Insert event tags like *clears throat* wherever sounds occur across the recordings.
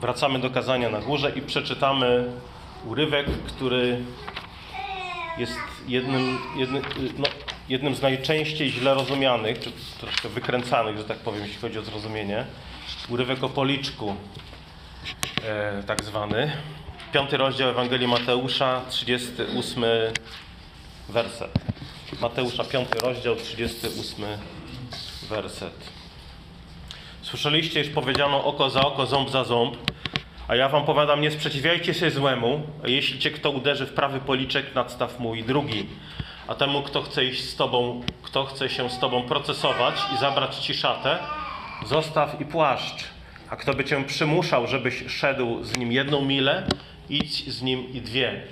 Wracamy do kazania na górze i przeczytamy urywek, który jest jednym, jednym, no, jednym z najczęściej źle rozumianych, czy troszkę wykręcanych, że tak powiem, jeśli chodzi o zrozumienie. Urywek o policzku, e, tak zwany. Piąty rozdział Ewangelii Mateusza, 38 werset. Mateusza, piąty rozdział, 38 werset. Słyszeliście, już powiedziano oko za oko, ząb za ząb. A ja wam powiadam, nie sprzeciwiajcie się złemu, jeśli cię kto uderzy w prawy policzek, nadstaw mu i drugi. A temu, kto chce iść z tobą, kto chce się z tobą procesować i zabrać ci szatę, zostaw i płaszcz. A kto by cię przymuszał, żebyś szedł z nim jedną milę, idź z nim i dwie.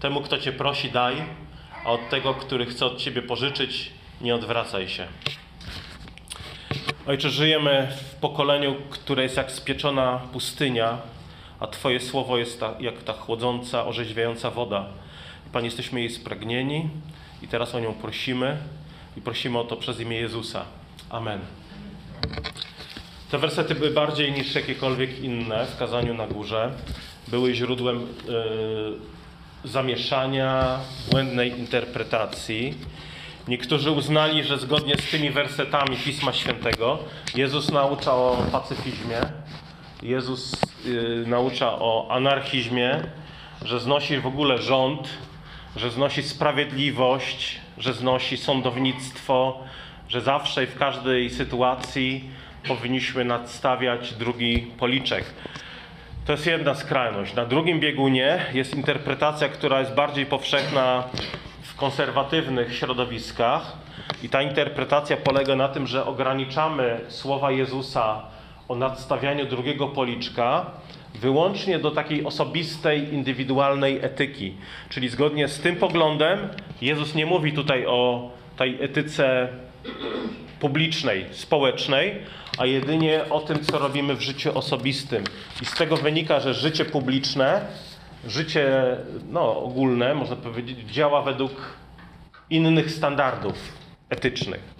Temu, kto cię prosi, daj, a od tego, który chce od ciebie pożyczyć, nie odwracaj się. Ojcze, żyjemy w pokoleniu, które jest jak spieczona pustynia, a Twoje słowo jest ta, jak ta chłodząca, orzeźwiająca woda. Panie, jesteśmy jej spragnieni i teraz o nią prosimy i prosimy o to przez imię Jezusa. Amen. Te wersety były bardziej niż jakiekolwiek inne w kazaniu na górze. Były źródłem yy, zamieszania, błędnej interpretacji. Niektórzy uznali, że zgodnie z tymi wersetami Pisma Świętego Jezus naucza o pacyfizmie, Jezus yy, naucza o anarchizmie, że znosi w ogóle rząd, że znosi sprawiedliwość, że znosi sądownictwo, że zawsze i w każdej sytuacji powinniśmy nadstawiać drugi policzek. To jest jedna skrajność. Na drugim biegunie jest interpretacja, która jest bardziej powszechna w konserwatywnych środowiskach. I ta interpretacja polega na tym, że ograniczamy słowa Jezusa o nadstawianiu drugiego policzka wyłącznie do takiej osobistej, indywidualnej etyki. Czyli zgodnie z tym poglądem Jezus nie mówi tutaj o tej etyce publicznej, społecznej, a jedynie o tym, co robimy w życiu osobistym. I z tego wynika, że życie publiczne, życie no, ogólne, można powiedzieć, działa według innych standardów etycznych.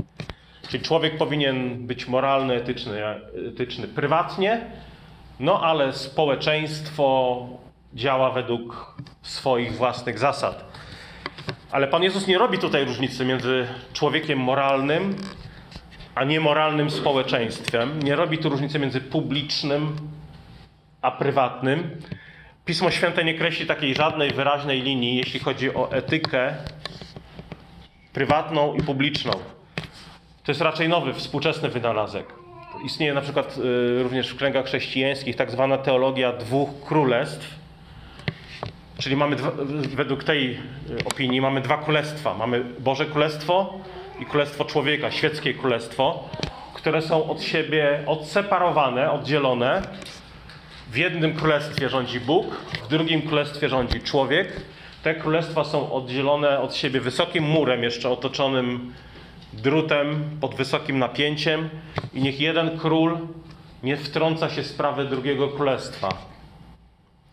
Czyli człowiek powinien być moralny, etyczny, etyczny prywatnie, no ale społeczeństwo działa według swoich własnych zasad. Ale Pan Jezus nie robi tutaj różnicy między człowiekiem moralnym a niemoralnym społeczeństwem. Nie robi tu różnicy między publicznym a prywatnym. Pismo Święte nie kreśli takiej żadnej wyraźnej linii, jeśli chodzi o etykę prywatną i publiczną. To jest raczej nowy, współczesny wynalazek. Istnieje na przykład y, również w kręgach chrześcijańskich tak zwana teologia dwóch królestw. Czyli mamy dwa, według tej y, opinii mamy dwa królestwa. Mamy Boże Królestwo i Królestwo Człowieka, świeckie królestwo, które są od siebie odseparowane, oddzielone. W jednym królestwie rządzi Bóg, w drugim królestwie rządzi człowiek. Te królestwa są oddzielone od siebie wysokim murem, jeszcze otoczonym drutem pod wysokim napięciem i niech jeden król nie wtrąca się w drugiego królestwa.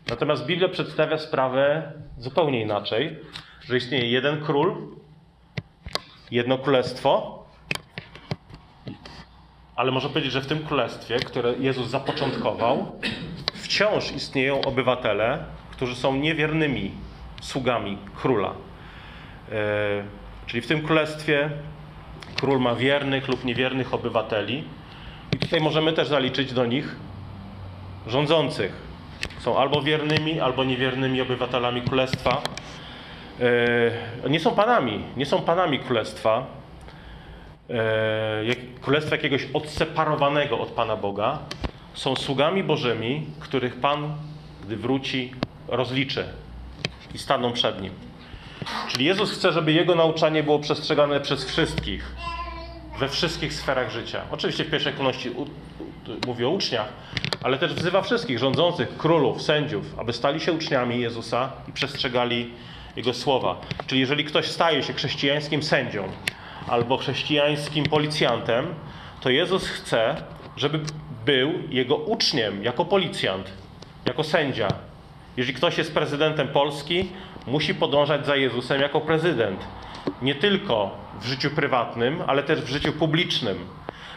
Natomiast Biblia przedstawia sprawę zupełnie inaczej, że istnieje jeden król, jedno królestwo, ale można powiedzieć, że w tym królestwie, które Jezus zapoczątkował, wciąż istnieją obywatele, którzy są niewiernymi sługami króla. Yy, czyli w tym królestwie król ma wiernych lub niewiernych obywateli. I tutaj możemy też zaliczyć do nich rządzących. Są albo wiernymi, albo niewiernymi obywatelami królestwa. Yy, nie są panami, nie są panami królestwa. Yy, królestwa jakiegoś odseparowanego od Pana Boga. Są sługami Bożymi, których Pan, gdy wróci, rozliczy i staną przed Nim. Czyli Jezus chce, żeby Jego nauczanie było przestrzegane przez wszystkich, we wszystkich sferach życia. Oczywiście w pierwszej kolejności mówi o uczniach, ale też wzywa wszystkich rządzących, królów, sędziów, aby stali się uczniami Jezusa i przestrzegali Jego słowa. Czyli jeżeli ktoś staje się chrześcijańskim sędzią albo chrześcijańskim policjantem, to Jezus chce, żeby był Jego uczniem jako policjant, jako sędzia. Jeżeli ktoś jest prezydentem Polski, musi podążać za Jezusem jako prezydent. Nie tylko w życiu prywatnym, ale też w życiu publicznym.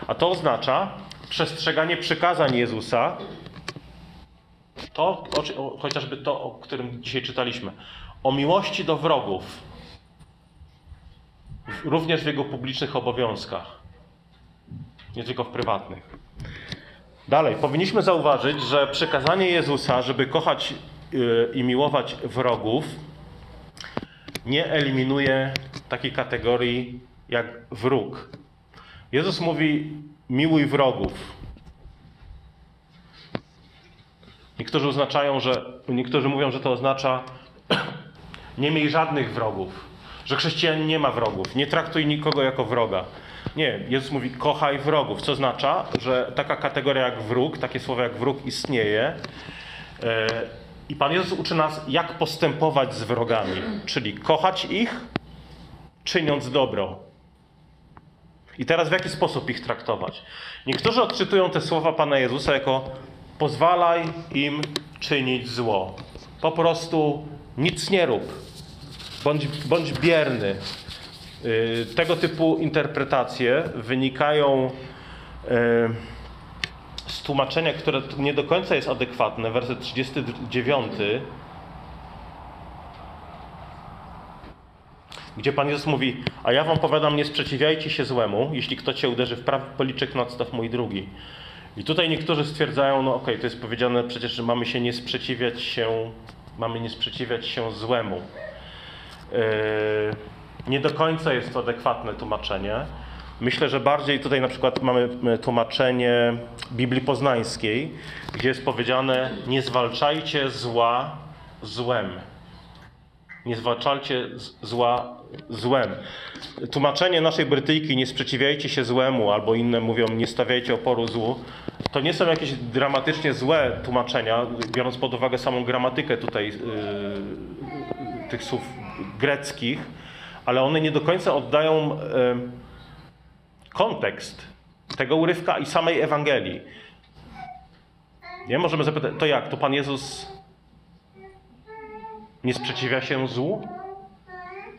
A to oznacza przestrzeganie przykazań Jezusa To, o, chociażby to, o którym dzisiaj czytaliśmy. O miłości do wrogów. Również w jego publicznych obowiązkach. Nie tylko w prywatnych. Dalej, powinniśmy zauważyć, że przekazanie Jezusa, żeby kochać yy, i miłować wrogów, nie eliminuje takiej kategorii jak wróg. Jezus mówi: miłuj wrogów. Niektórzy oznaczają, że niektórzy mówią, że to oznacza *clears throat* nie miej żadnych wrogów, że chrześcijanin nie ma wrogów, nie traktuj nikogo jako wroga. Nie, Jezus mówi kochaj wrogów, co oznacza, że taka kategoria jak wróg, takie słowo jak wróg istnieje. E, I Pan Jezus uczy nas, jak postępować z wrogami, czyli kochać ich, czyniąc dobro. I teraz w jaki sposób ich traktować? Niektórzy odczytują te słowa Pana Jezusa jako pozwalaj im czynić zło. Po prostu nic nie rób. Bądź, bądź bierny. Yy, tego typu interpretacje wynikają yy, z tłumaczenia, które nie do końca jest adekwatne. Werset 39 gdzie Pan Jezus mówi, a ja wam powiadam, nie sprzeciwiajcie się złemu, jeśli kto cię uderzy w prawy policzek, nadstaw mój drugi. I tutaj niektórzy stwierdzają, no okej, okay, to jest powiedziane przecież, że mamy się nie sprzeciwiać się, mamy nie sprzeciwiać się złemu. Yy, nie do końca jest to adekwatne tłumaczenie. Myślę, że bardziej tutaj na przykład mamy tłumaczenie Biblii Poznańskiej, gdzie jest powiedziane, nie zwalczajcie zła złem. Nie zwalczajcie zła złem. Tłumaczenie naszej Brytyjki nie sprzeciwiajcie się złemu, albo inne mówią nie stawiajcie oporu złu, to nie są jakieś dramatycznie złe tłumaczenia, biorąc pod uwagę samą gramatykę tutaj yy, tych słów greckich, ale one nie do końca oddają kontekst tego urywka i samej Ewangelii. Nie? Możemy zapytać, to jak? To Pan Jezus nie sprzeciwia się złu?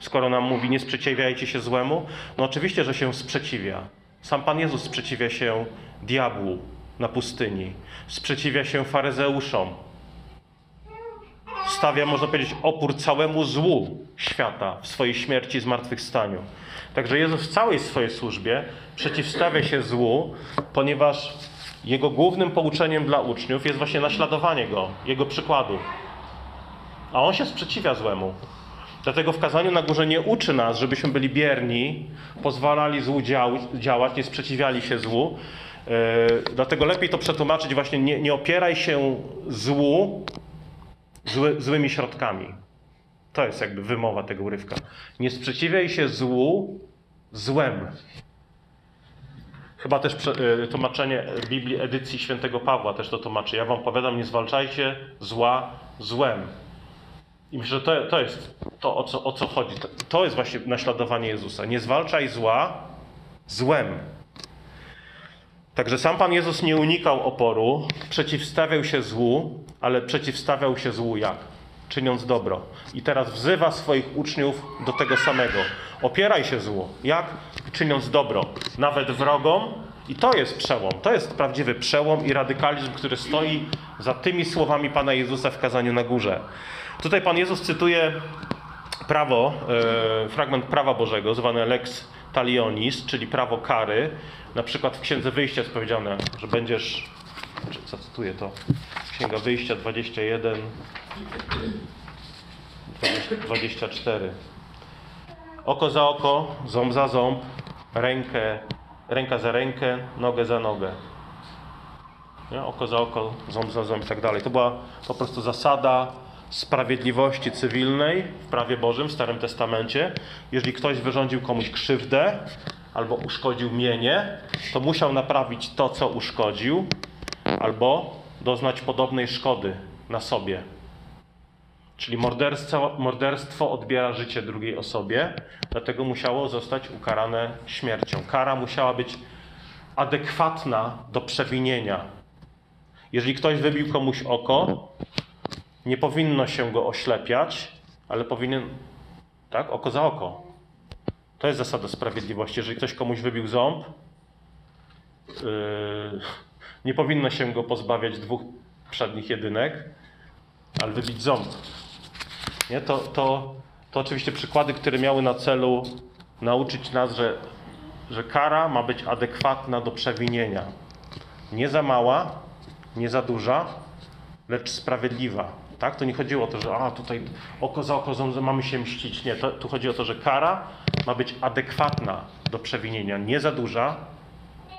skoro nam mówi nie sprzeciwiajcie się złemu? No oczywiście, że się sprzeciwia. Sam Pan Jezus sprzeciwia się diabłu na pustyni, sprzeciwia się faryzeuszom, stawia, można powiedzieć, opór całemu złu świata w swojej śmierci i zmartwychwstaniu. Także Jezus w całej swojej służbie przeciwstawia się złu, ponieważ jego głównym pouczeniem dla uczniów jest właśnie naśladowanie go, jego przykładu. A on się sprzeciwia złemu. Dlatego w kazaniu na górze nie uczy nas, żebyśmy byli bierni, pozwalali złu działać, nie sprzeciwiali się złu. Yy, dlatego lepiej to przetłumaczyć właśnie, nie, nie opieraj się złu zły, złymi środkami. To jest jakby wymowa tego urywka. Nie sprzeciwiaj się złu złem. Chyba też yy, tłumaczenie Biblii edycji świętego Pawła też to tłumaczy. Ja wam powiadam, nie zwalczajcie zła złem. I myślę, że to, to jest to, o co, o co chodzi. To, to jest właśnie naśladowanie Jezusa. Nie zwalczaj zła złem. Także sam Pan Jezus nie unikał oporu, przeciwstawiał się złu, ale przeciwstawiał się złu jak? Czyniąc dobro. I teraz wzywa swoich uczniów do tego samego. Opieraj się złu. Jak? Czyniąc dobro. Nawet wrogom. I to jest przełom. To jest prawdziwy przełom i radykalizm, który stoi za tymi słowami Pana Jezusa w kazaniu na górze. Tutaj Pan Jezus cytuje prawo, e, fragment prawa Bożego, zwane lex talionis, czyli prawo kary. Na przykład w Księdze Wyjścia jest powiedziane, że będziesz, zacytuję to, Księga Wyjścia 21, 20, 24. Oko za oko, ząb za ząb, rękę, ręka za rękę, nogę za nogę. Nie? Oko za oko, ząb za ząb i tak dalej. To była po prostu zasada sprawiedliwości cywilnej w prawie Bożym, w Starym Testamencie. Jeżeli ktoś wyrządził komuś krzywdę albo uszkodził mienie, to musiał naprawić to, co uszkodził, albo doznać podobnej szkody na sobie. Czyli morderstwo, morderstwo odbiera życie drugiej osobie, dlatego musiało zostać ukarane śmiercią. Kara musiała być adekwatna do przewinienia. Jeżeli ktoś wybił komuś oko, nie powinno się go oślepiać, ale powinien, tak, oko za oko. To jest zasada sprawiedliwości. Jeżeli ktoś komuś wybił ząb, yy, nie powinno się go pozbawiać dwóch przednich jedynek, ale wybić ząb. Nie? To, to, to oczywiście przykłady, które miały na celu nauczyć nas, że, że kara ma być adekwatna do przewinienia. Nie za mała, nie za duża, lecz sprawiedliwa. Tak? To nie chodziło o to, że a, tutaj oko za oko mamy się mścić. Nie, to, tu chodzi o to, że kara ma być adekwatna do przewinienia. Nie za duża,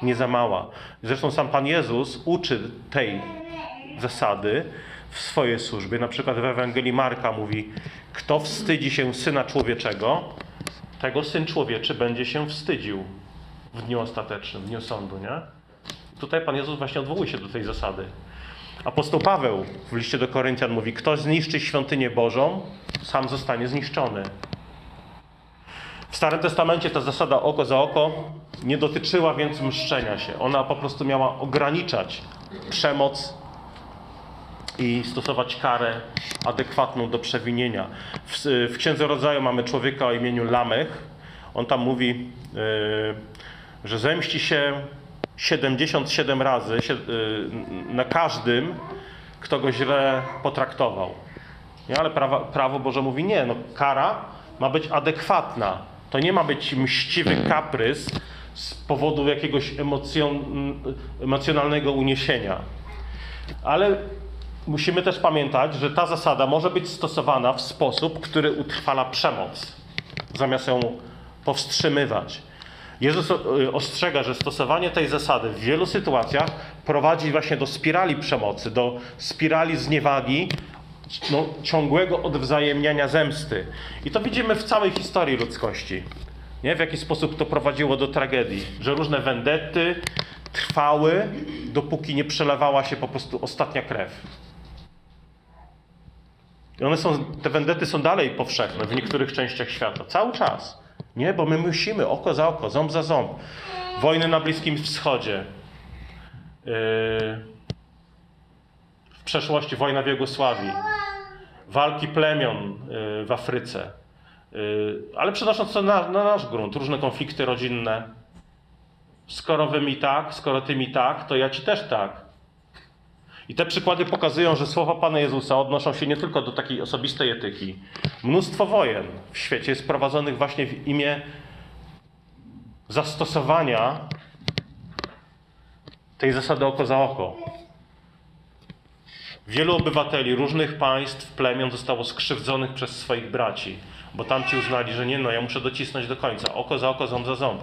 nie za mała. Zresztą sam Pan Jezus uczy tej zasady w swojej służbie. Na przykład w Ewangelii Marka mówi, kto wstydzi się Syna Człowieczego, tego Syn Człowieczy będzie się wstydził w dniu ostatecznym, w dniu sądu, nie? Tutaj Pan Jezus właśnie odwołuje się do tej zasady. Apostoł Paweł w liście do Koryntian mówi: Kto zniszczy świątynię Bożą, sam zostanie zniszczony. W Starym Testamencie ta zasada oko za oko nie dotyczyła więc mszczenia się. Ona po prostu miała ograniczać przemoc i stosować karę adekwatną do przewinienia. W, w Księdze Rodzaju mamy człowieka o imieniu Lamech. On tam mówi, yy, że zemści się 77 razy yy, na każdym, kto go źle potraktował. Nie? Ale prawo, prawo Boże mówi nie, no kara ma być adekwatna. To nie ma być mściwy kaprys z powodu jakiegoś emocjon, emocjonalnego uniesienia. Ale musimy też pamiętać, że ta zasada może być stosowana w sposób, który utrwala przemoc, zamiast ją powstrzymywać. Jezus ostrzega, że stosowanie tej zasady w wielu sytuacjach prowadzi właśnie do spirali przemocy, do spirali zniewagi, no, ciągłego odwzajemniania zemsty. I to widzimy w całej historii ludzkości. Nie? W jaki sposób to prowadziło do tragedii. Że różne wendety trwały, dopóki nie przelewała się po prostu ostatnia krew. I one są, te wendety są dalej powszechne w niektórych częściach świata. Cały czas. Nie, bo my musimy oko za oko, ząb za ząb. Wojny na Bliskim Wschodzie. Yy, w przeszłości wojna w Jugosławii. Walki plemion yy, w Afryce. Yy, ale przenosząc to na, na nasz grunt, różne konflikty rodzinne. Skoro wy mi tak, skoro ty mi tak, to ja ci też tak. I te przykłady pokazują, że słowa Pana Jezusa odnoszą się nie tylko do takiej osobistej etyki. Mnóstwo wojen w świecie jest prowadzonych właśnie w imię zastosowania tej zasady oko za oko. Wielu obywateli różnych państw, plemion zostało skrzywdzonych przez swoich braci, bo tamci uznali, że nie, no ja muszę docisnąć do końca. Oko za oko, ząb za ząb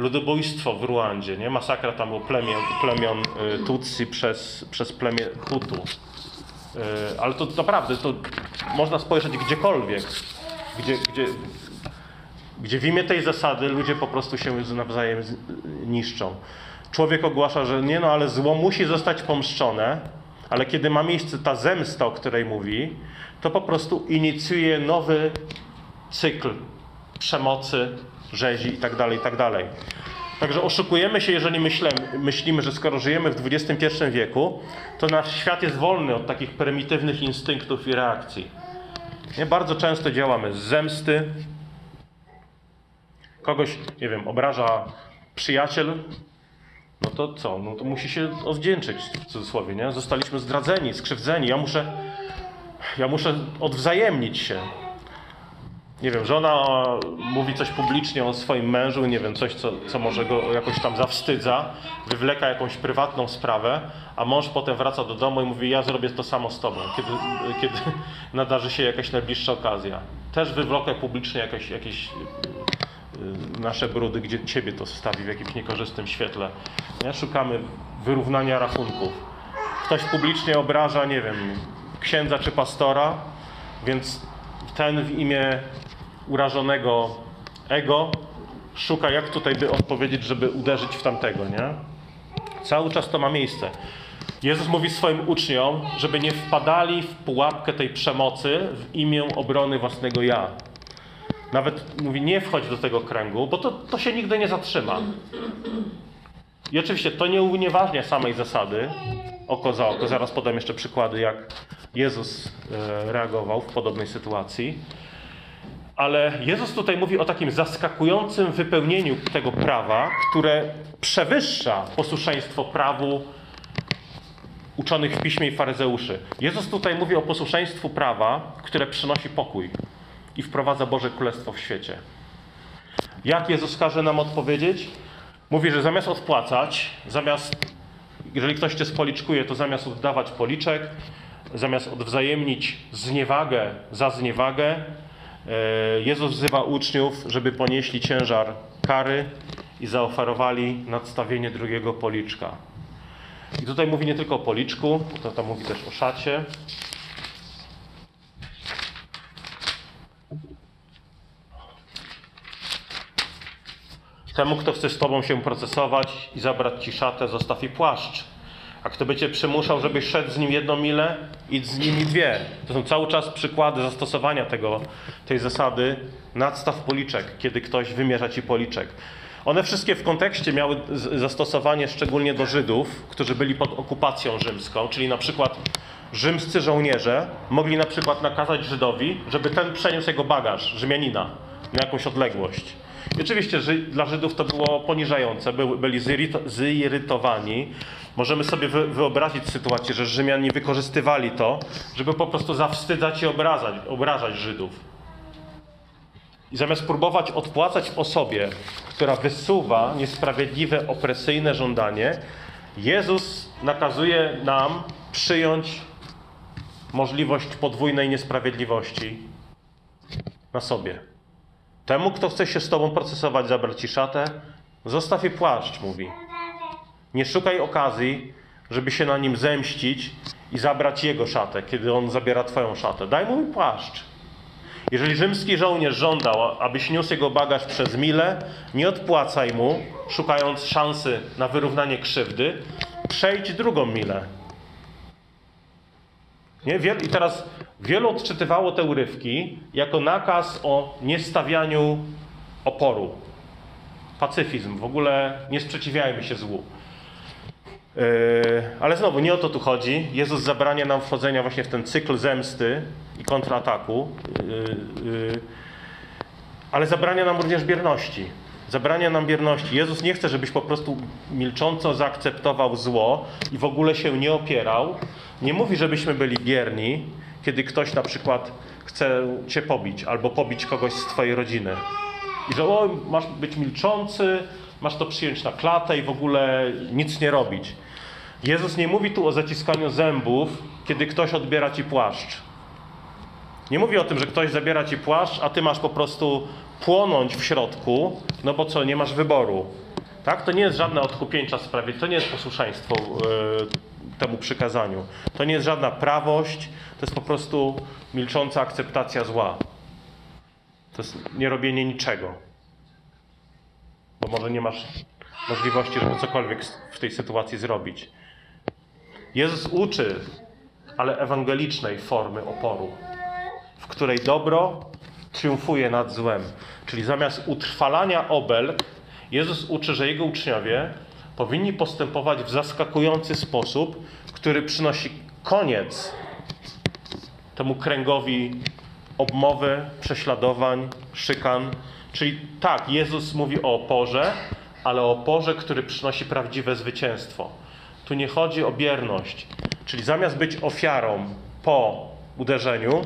ludobójstwo w Ruandzie, nie? Masakra tam było plemion, plemion y, Tutsi przez, przez plemię Hutu. Y, ale to naprawdę, to można spojrzeć gdziekolwiek, gdzie, gdzie, gdzie w imię tej zasady ludzie po prostu się nawzajem niszczą. Człowiek ogłasza, że nie no, ale zło musi zostać pomszczone, ale kiedy ma miejsce ta zemsta, o której mówi, to po prostu inicjuje nowy cykl przemocy, rzezi tak. Tak Także oszukujemy się, jeżeli myślimy, myślimy, że skoro żyjemy w XXI wieku, to nasz świat jest wolny od takich prymitywnych instynktów i reakcji. Nie bardzo często działamy z zemsty. Kogoś, nie wiem, obraża przyjaciel, no to co? No to musi się odwdzięczyć w cudzysłowie, nie? Zostaliśmy zdradzeni, skrzywdzeni. Ja muszę, ja muszę odwzajemnić się nie wiem, żona mówi coś publicznie o swoim mężu, nie wiem, coś, co, co może go jakoś tam zawstydza, wywleka jakąś prywatną sprawę, a mąż potem wraca do domu i mówi, ja zrobię to samo z tobą, kiedy, kiedy *laughs* nadarzy się jakaś najbliższa okazja. Też wywlokę publicznie jakieś, jakieś y, nasze brudy, gdzie ciebie to wstawi w jakimś niekorzystnym świetle. Szukamy wyrównania rachunków. Ktoś publicznie obraża, nie wiem, księdza czy pastora, więc ten w imię urażonego ego szuka, jak tutaj by odpowiedzieć, żeby uderzyć w tamtego, nie? Cały czas to ma miejsce. Jezus mówi swoim uczniom, żeby nie wpadali w pułapkę tej przemocy w imię obrony własnego ja. Nawet mówi, nie wchodź do tego kręgu, bo to, to się nigdy nie zatrzyma. I oczywiście to nie unieważnia samej zasady, oko za oko. Zaraz podam jeszcze przykłady, jak Jezus e, reagował w podobnej sytuacji. Ale Jezus tutaj mówi o takim zaskakującym wypełnieniu tego prawa, które przewyższa posłuszeństwo prawu uczonych w piśmie i faryzeuszy. Jezus tutaj mówi o posłuszeństwu prawa, które przynosi pokój i wprowadza Boże Królestwo w świecie. Jak Jezus każe nam odpowiedzieć? Mówi, że zamiast odpłacać, zamiast, jeżeli ktoś cię spoliczkuje, to zamiast oddawać policzek, zamiast odwzajemnić zniewagę za zniewagę, Jezus wzywa uczniów, żeby ponieśli ciężar kary i zaoferowali nadstawienie drugiego policzka. I tutaj mówi nie tylko o policzku, to tam mówi też o szacie. Temu, kto chce z Tobą się procesować i zabrać Ci szatę, zostaw i płaszcz. A kto by Cię przymuszał, żebyś szedł z nim jedną milę, idź z nimi dwie. To są cały czas przykłady zastosowania tego, tej zasady nadstaw policzek, kiedy ktoś wymierza Ci policzek. One wszystkie w kontekście miały zastosowanie szczególnie do Żydów, którzy byli pod okupacją rzymską, czyli na przykład rzymscy żołnierze mogli na przykład nakazać Żydowi, żeby ten przeniósł jego bagaż, Rzymianina, na jakąś odległość. I oczywiście dla Żydów to było poniżające, byli zirytowani. Możemy sobie wyobrazić sytuację, że Rzymianie wykorzystywali to, żeby po prostu zawstydzać i obrażać Żydów. I zamiast próbować odpłacać osobie, która wysuwa niesprawiedliwe, opresyjne żądanie, Jezus nakazuje nam przyjąć możliwość podwójnej niesprawiedliwości na sobie. Temu, kto chce się z tobą procesować, zabrać ci szatę, zostaw jej płaszcz, mówi. Nie szukaj okazji, żeby się na nim zemścić i zabrać jego szatę, kiedy on zabiera twoją szatę. Daj mu płaszcz. Jeżeli rzymski żołnierz żądał, abyś niósł jego bagaż przez milę, nie odpłacaj mu, szukając szansy na wyrównanie krzywdy, przejdź drugą milę. Nie? I teraz wielu odczytywało te urywki jako nakaz o niestawianiu oporu. Pacyfizm, w ogóle nie sprzeciwiajmy się złu. Yy, ale znowu, nie o to tu chodzi. Jezus zabrania nam wchodzenia właśnie w ten cykl zemsty i kontrataku, yy, yy, ale zabrania nam również bierności. Zabrania nam bierności. Jezus nie chce, żebyś po prostu milcząco zaakceptował zło i w ogóle się nie opierał. Nie mówi, żebyśmy byli bierni, kiedy ktoś na przykład chce cię pobić albo pobić kogoś z twojej rodziny. I że o, masz być milczący, masz to przyjąć na klatę i w ogóle nic nie robić. Jezus nie mówi tu o zaciskaniu zębów, kiedy ktoś odbiera ci płaszcz. Nie mówi o tym, że ktoś zabiera ci płaszcz, a ty masz po prostu płonąć w środku, no bo co, nie masz wyboru. Tak? To nie jest żadne odkupieńcza sprawy, to nie jest posłuszeństwo yy, temu przykazaniu. To nie jest żadna prawość, to jest po prostu milcząca akceptacja zła. To jest nierobienie niczego. Bo może nie masz możliwości, żeby cokolwiek w tej sytuacji zrobić. Jezus uczy, ale ewangelicznej formy oporu, w której dobro triumfuje nad złem. Czyli zamiast utrwalania obelg, Jezus uczy, że jego uczniowie powinni postępować w zaskakujący sposób, który przynosi koniec temu kręgowi obmowy, prześladowań, szykan. Czyli tak, Jezus mówi o oporze, ale o oporze, który przynosi prawdziwe zwycięstwo. Tu nie chodzi o bierność, czyli zamiast być ofiarą po uderzeniu,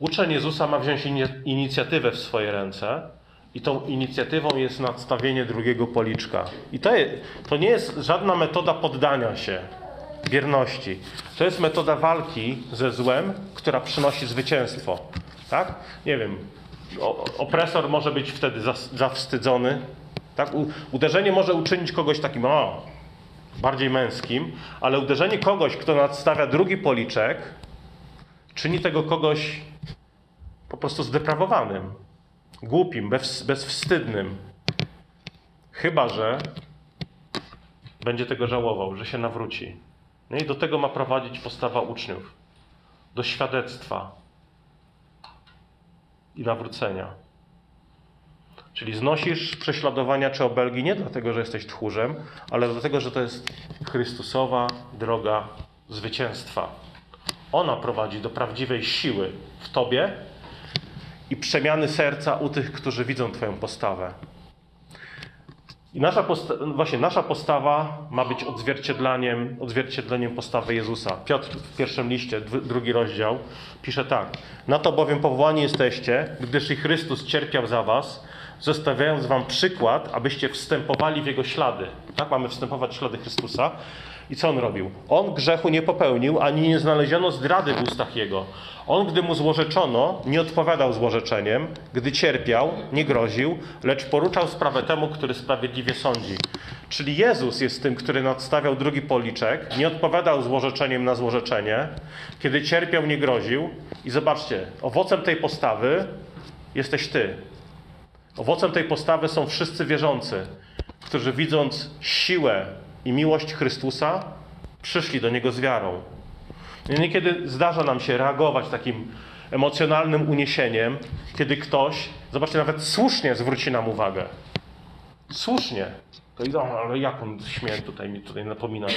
uczeń Jezusa ma wziąć inicjatywę w swoje ręce i tą inicjatywą jest nadstawienie drugiego policzka. I to, to nie jest żadna metoda poddania się, bierności. To jest metoda walki ze złem, która przynosi zwycięstwo. Tak? Nie wiem, opresor może być wtedy zawstydzony. Tak? Uderzenie może uczynić kogoś takim, o, bardziej męskim, ale uderzenie kogoś, kto nadstawia drugi policzek, czyni tego kogoś po prostu zdeprawowanym, głupim, bez, bezwstydnym. Chyba, że będzie tego żałował, że się nawróci. No i do tego ma prowadzić postawa uczniów. Do świadectwa i nawrócenia. Czyli znosisz prześladowania czy obelgi nie dlatego, że jesteś tchórzem, ale dlatego, że to jest Chrystusowa droga zwycięstwa. Ona prowadzi do prawdziwej siły w Tobie i przemiany serca u tych, którzy widzą Twoją postawę. I nasza posta- właśnie nasza postawa ma być odzwierciedleniem, odzwierciedleniem postawy Jezusa. Piotr w pierwszym liście, drugi rozdział, pisze tak. Na to bowiem powołani jesteście, gdyż i Chrystus cierpiał za was, zostawiając wam przykład, abyście wstępowali w Jego ślady. Tak mamy wstępować w ślady Chrystusa. I co On robił? On grzechu nie popełnił, ani nie znaleziono zdrady w ustach Jego. On, gdy mu złorzeczono, nie odpowiadał złorzeczeniem, gdy cierpiał, nie groził, lecz poruczał sprawę temu, który sprawiedliwie sądzi. Czyli Jezus jest tym, który nadstawiał drugi policzek, nie odpowiadał złorzeczeniem na złorzeczenie, kiedy cierpiał, nie groził. I zobaczcie, owocem tej postawy jesteś Ty. Owocem tej postawy są wszyscy wierzący, którzy widząc siłę i miłość Chrystusa, przyszli do Niego z wiarą. I Niekiedy zdarza nam się reagować takim emocjonalnym uniesieniem, kiedy ktoś, zobaczcie, nawet słusznie zwróci nam uwagę. Słusznie. To i no, ale jak on śmie tutaj mi tutaj napominać?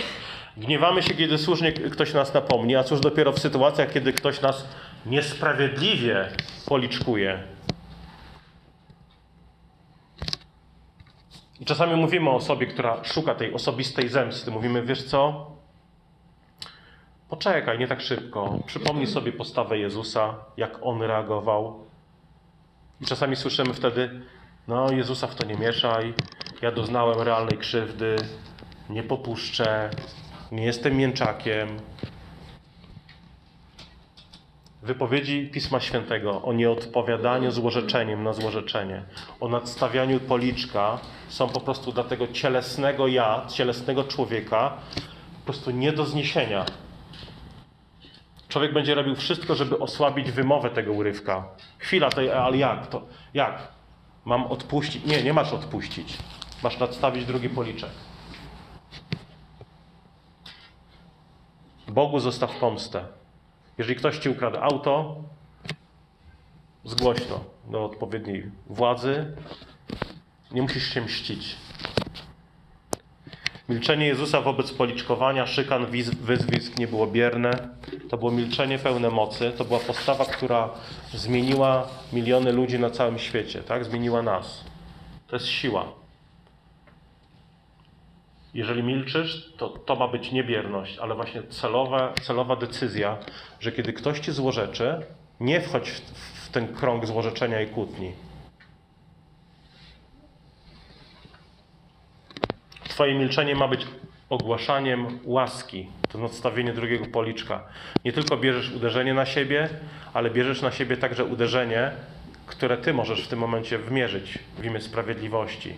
Gniewamy się, kiedy słusznie ktoś nas napomni, a cóż dopiero w sytuacjach, kiedy ktoś nas niesprawiedliwie policzkuje. I czasami mówimy o osobie, która szuka tej osobistej zemsty. Mówimy, wiesz co? Poczekaj, nie tak szybko. Przypomnij sobie postawę Jezusa, jak on reagował. I czasami słyszymy wtedy, no Jezusa w to nie mieszaj, ja doznałem realnej krzywdy, nie popuszczę, nie jestem mięczakiem. Wypowiedzi Pisma Świętego o nieodpowiadaniu złorzeczeniem na złorzeczenie, o nadstawianiu policzka są po prostu dla tego cielesnego ja, cielesnego człowieka po prostu nie do zniesienia. Człowiek będzie robił wszystko, żeby osłabić wymowę tego urywka. Chwila, to, ale jak? To, jak? Mam odpuścić? Nie, nie masz odpuścić. Masz nadstawić drugi policzek. Bogu zostaw pomstę. Jeżeli ktoś ci ukradł auto, zgłoś to do odpowiedniej władzy. Nie musisz się mścić. Milczenie Jezusa wobec policzkowania, szykan, wyzwisk nie było bierne. To było milczenie pełne mocy. To była postawa, która zmieniła miliony ludzi na całym świecie. Tak? Zmieniła nas. To jest siła. Jeżeli milczysz, to, to ma być niebierność, ale właśnie celowa, celowa decyzja, że kiedy ktoś ci złorzeczy, nie wchodź w, w ten krąg złorzeczenia i kłótni. Twoje milczenie ma być ogłaszaniem łaski, to nadstawienie drugiego policzka. Nie tylko bierzesz uderzenie na siebie, ale bierzesz na siebie także uderzenie, które Ty możesz w tym momencie wmierzyć w imię sprawiedliwości.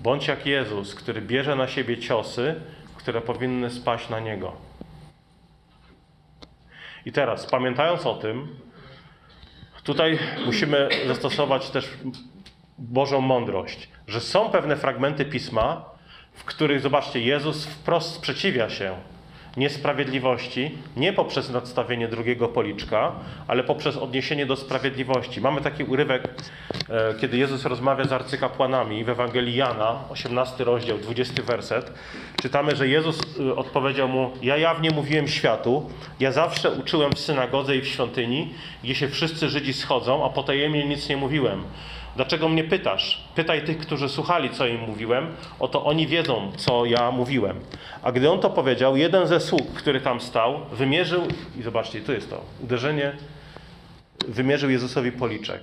Bądź jak Jezus, który bierze na siebie ciosy, które powinny spaść na Niego. I teraz, pamiętając o tym, tutaj musimy zastosować też Bożą mądrość, że są pewne fragmenty pisma, w których, zobaczcie, Jezus wprost sprzeciwia się niesprawiedliwości, nie poprzez nadstawienie drugiego policzka, ale poprzez odniesienie do sprawiedliwości. Mamy taki urywek, e, kiedy Jezus rozmawia z arcykapłanami w Ewangelii Jana, 18 rozdział, 20 werset. Czytamy, że Jezus e, odpowiedział mu: Ja jawnie mówiłem światu, ja zawsze uczyłem w synagodze i w świątyni, gdzie się wszyscy Żydzi schodzą, a potajemnie nic nie mówiłem. Dlaczego mnie pytasz? Pytaj tych, którzy słuchali, co im mówiłem. Oto oni wiedzą, co ja mówiłem. A gdy on to powiedział, jeden ze sług, który tam stał, wymierzył, i zobaczcie, tu jest to, uderzenie, wymierzył Jezusowi policzek.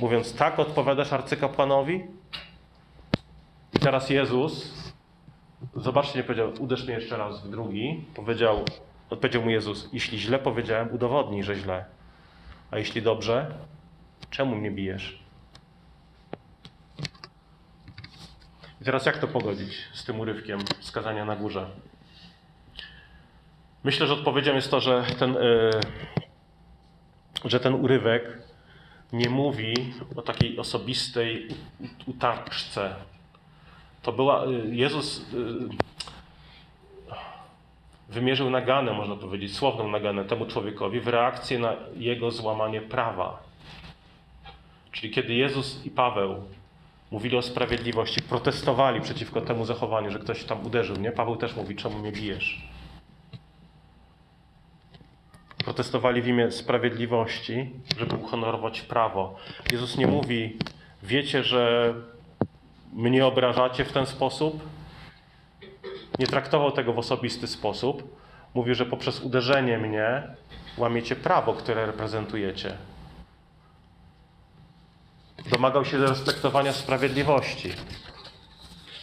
Mówiąc, tak odpowiadasz arcykapłanowi? I teraz Jezus, zobaczcie, nie powiedział, uderz mnie jeszcze raz w drugi. Powiedział, odpowiedział mu Jezus, jeśli źle powiedziałem, udowodnij, że źle. A jeśli dobrze, Czemu mnie bijesz? I teraz jak to pogodzić z tym urywkiem skazania na górze? Myślę, że odpowiedzią jest to, że ten, yy, że ten urywek nie mówi o takiej osobistej utarczce. To była, yy, Jezus yy, wymierzył naganę, można powiedzieć, słowną naganę temu człowiekowi w reakcji na jego złamanie prawa. Czyli kiedy Jezus i Paweł mówili o sprawiedliwości, protestowali przeciwko temu zachowaniu, że ktoś tam uderzył, nie? Paweł też mówi, czemu mnie bijesz? Protestowali w imię sprawiedliwości, żeby uhonorować prawo. Jezus nie mówi, wiecie, że mnie obrażacie w ten sposób. Nie traktował tego w osobisty sposób. Mówi, że poprzez uderzenie mnie łamiecie prawo, które reprezentujecie. Domagał się respektowania sprawiedliwości.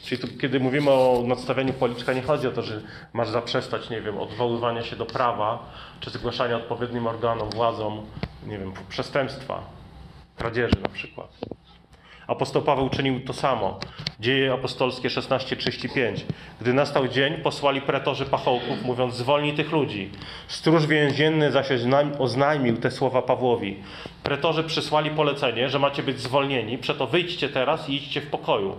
Czyli tu, kiedy mówimy o nadstawianiu policzka, nie chodzi o to, że masz zaprzestać, nie wiem, odwoływania się do prawa, czy zgłaszania odpowiednim organom, władzom, nie wiem, przestępstwa, kradzieży na przykład. Apostoł Paweł czynił to samo. Dzieje apostolskie 16:35. Gdy nastał dzień, posłali pretorzy pachołków, mówiąc: Zwolnij tych ludzi. Stróż więzienny zaś oznajmił te słowa Pawłowi. Pretorzy przysłali polecenie, że macie być zwolnieni, przeto wyjdźcie teraz i idźcie w pokoju.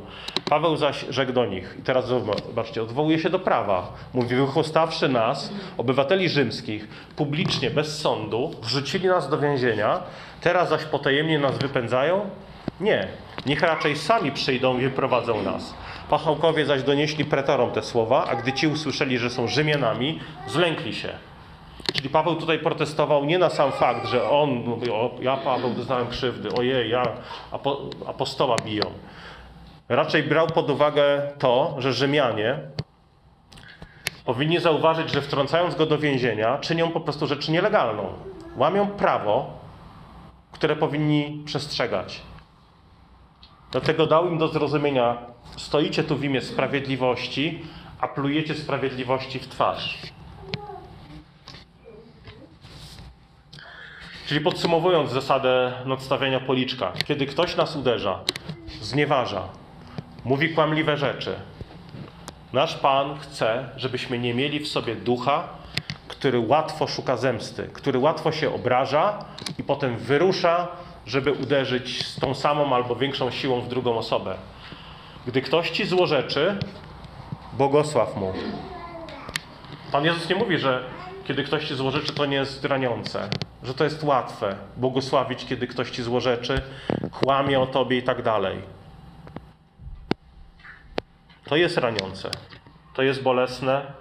Paweł zaś rzekł do nich, i teraz zobaczcie, odwołuje się do prawa. Mówi: Wychłostawszy nas, obywateli rzymskich, publicznie, bez sądu, wrzucili nas do więzienia, teraz zaś potajemnie nas wypędzają? Nie. Niech raczej sami przyjdą i wyprowadzą nas. Pachołkowie zaś donieśli pretorom te słowa, a gdy ci usłyszeli, że są Rzymianami, zlękli się. Czyli Paweł tutaj protestował nie na sam fakt, że on mówi, o, ja Paweł doznałem krzywdy, ojej, ja apo, apostoła biją. Raczej brał pod uwagę to, że Rzymianie powinni zauważyć, że wtrącając go do więzienia, czynią po prostu rzecz nielegalną. Łamią prawo, które powinni przestrzegać. Dlatego dał im do zrozumienia: stoicie tu w imię sprawiedliwości, a plujecie sprawiedliwości w twarz. Czyli podsumowując zasadę nadstawiania policzka, kiedy ktoś nas uderza, znieważa, mówi kłamliwe rzeczy, nasz Pan chce, żebyśmy nie mieli w sobie ducha, który łatwo szuka zemsty, który łatwo się obraża i potem wyrusza żeby uderzyć z tą samą albo większą siłą w drugą osobę. Gdy ktoś ci złorzeczy, błogosław mu. Pan Jezus nie mówi, że kiedy ktoś ci złorzeczy, to nie jest raniące, że to jest łatwe błogosławić, kiedy ktoś ci złorzeczy, kłamie o tobie i tak dalej. To jest raniące, to jest bolesne,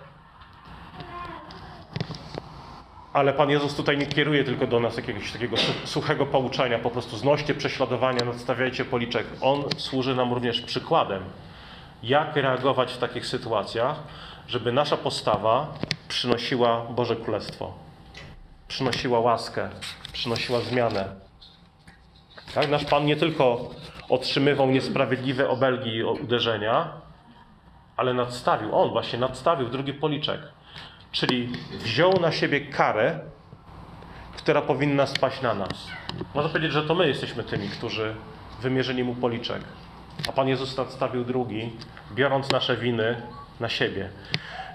Ale Pan Jezus tutaj nie kieruje tylko do nas jakiegoś takiego suchego pouczenia, po prostu znoście prześladowania, nadstawiajcie policzek. On służy nam również przykładem, jak reagować w takich sytuacjach, żeby nasza postawa przynosiła Boże Królestwo, przynosiła łaskę, przynosiła zmianę. Tak? Nasz Pan nie tylko otrzymywał niesprawiedliwe obelgi i uderzenia, ale nadstawił, On właśnie nadstawił drugi policzek. Czyli wziął na siebie karę, która powinna spaść na nas. Można powiedzieć, że to my jesteśmy tymi, którzy wymierzyli mu policzek. A Pan Jezus nadstawił drugi, biorąc nasze winy na siebie.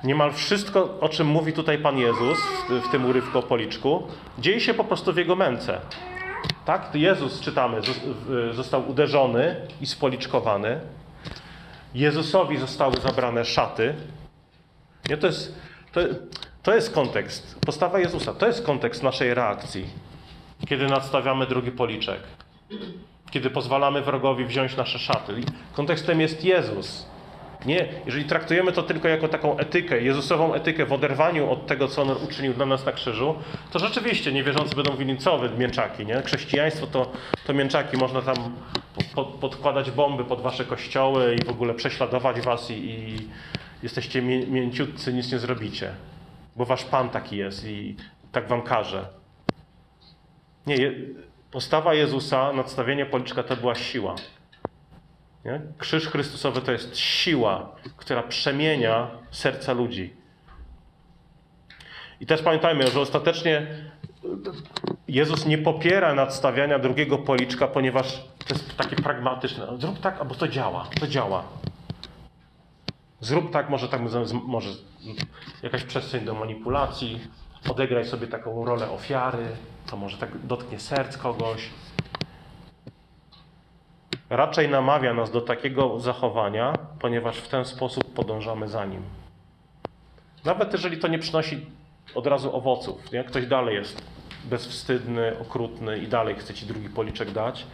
Niemal wszystko, o czym mówi tutaj Pan Jezus w tym urywku o policzku, dzieje się po prostu w Jego męce. Tak? Jezus, czytamy, został uderzony i spoliczkowany. Jezusowi zostały zabrane szaty. Nie, to jest to, to jest kontekst. Postawa Jezusa to jest kontekst naszej reakcji, kiedy nadstawiamy drugi policzek, kiedy pozwalamy wrogowi wziąć nasze szaty. Kontekstem jest Jezus. Nie, jeżeli traktujemy to tylko jako taką etykę, Jezusową etykę w oderwaniu od tego, co On uczynił dla nas na krzyżu, to rzeczywiście niewierzący będą mówili, co wy mięczaki, nie? Chrześcijaństwo to, to mięczaki, można tam pod, podkładać bomby pod wasze kościoły i w ogóle prześladować was i, i jesteście mięciutcy, nic nie zrobicie, bo wasz Pan taki jest i tak wam każe. Nie, postawa Jezusa, nadstawienie policzka to była siła. Nie? Krzyż Chrystusowy to jest siła, która przemienia serca ludzi. I też pamiętajmy, że ostatecznie Jezus nie popiera nadstawiania drugiego policzka, ponieważ to jest takie pragmatyczne. Zrób tak, albo to działa, to działa. Zrób tak, może tak, może jakaś przestrzeń do manipulacji, odegraj sobie taką rolę ofiary, to może tak dotknie serc kogoś. Raczej namawia nas do takiego zachowania, ponieważ w ten sposób podążamy za nim. Nawet jeżeli to nie przynosi od razu owoców, nie? ktoś dalej jest bezwstydny, okrutny i dalej chce ci drugi policzek dać,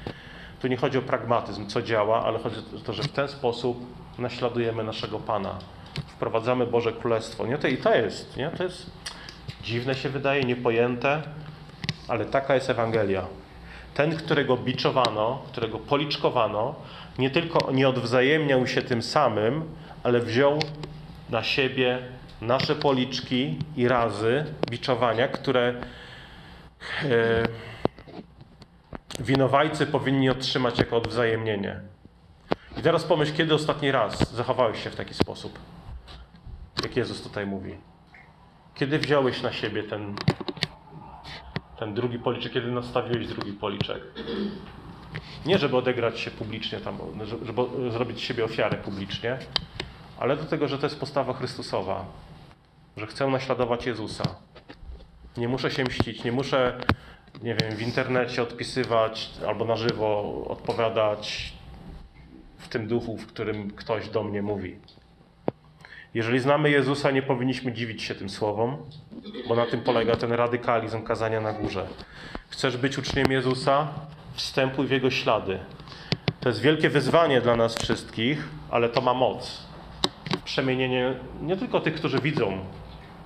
tu nie chodzi o pragmatyzm, co działa, ale chodzi o to, że w ten sposób naśladujemy naszego Pana. Wprowadzamy Boże Królestwo. Nie? To I to jest, nie? to jest dziwne się wydaje, niepojęte, ale taka jest Ewangelia. Ten, którego biczowano, którego policzkowano, nie tylko nie odwzajemniał się tym samym, ale wziął na siebie nasze policzki i razy biczowania, które e, winowajcy powinni otrzymać jako odwzajemnienie. I teraz pomyśl, kiedy ostatni raz zachowałeś się w taki sposób, jak Jezus tutaj mówi. Kiedy wziąłeś na siebie ten, ten drugi policzek, kiedy nastawiłeś drugi policzek? Nie, żeby odegrać się publicznie, tam, żeby zrobić siebie ofiarę publicznie, ale do tego, że to jest postawa Chrystusowa, że chcę naśladować Jezusa. Nie muszę się mścić, nie muszę, nie wiem, w internecie odpisywać albo na żywo odpowiadać w tym duchu, w którym ktoś do mnie mówi. Jeżeli znamy Jezusa, nie powinniśmy dziwić się tym słowom, bo na tym polega ten radykalizm kazania na górze. Chcesz być uczniem Jezusa? Wstępuj w Jego ślady. To jest wielkie wyzwanie dla nas wszystkich, ale to ma moc. Przemienienie nie tylko tych, którzy widzą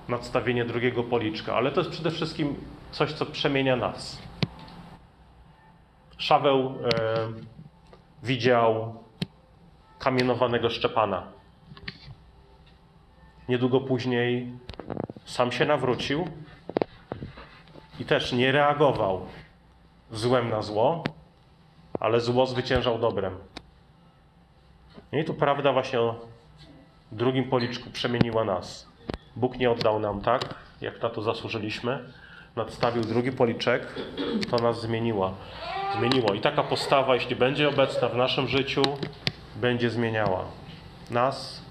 nadstawienie drugiego policzka, ale to jest przede wszystkim coś, co przemienia nas. Szaweł e, widział kamienowanego Szczepana. Niedługo później sam się nawrócił i też nie reagował złem na zło, ale zło zwyciężał dobrem. No I tu prawda właśnie o drugim policzku przemieniła nas. Bóg nie oddał nam tak, jak na to zasłużyliśmy. Nadstawił drugi policzek, to nas zmieniła. Zmieniło. I taka postawa, jeśli będzie obecna w naszym życiu, będzie zmieniała nas,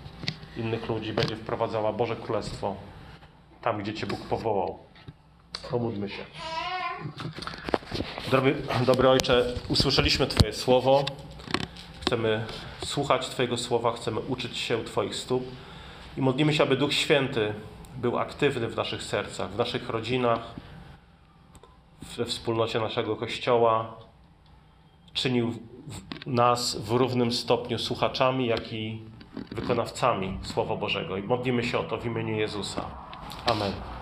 innych ludzi, będzie wprowadzała Boże Królestwo tam, gdzie Cię Bóg powołał. Pomódlmy się. Dobry, dobry Ojcze, usłyszeliśmy Twoje słowo. Chcemy słuchać Twojego słowa, chcemy uczyć się Twoich stóp i modlimy się, aby Duch Święty był aktywny w naszych sercach, w naszych rodzinach, we wspólnocie naszego Kościoła, czynił nas w równym stopniu słuchaczami, jak i wykonawcami Słowa Bożego. I modlimy się o to w imieniu Jezusa. Amen.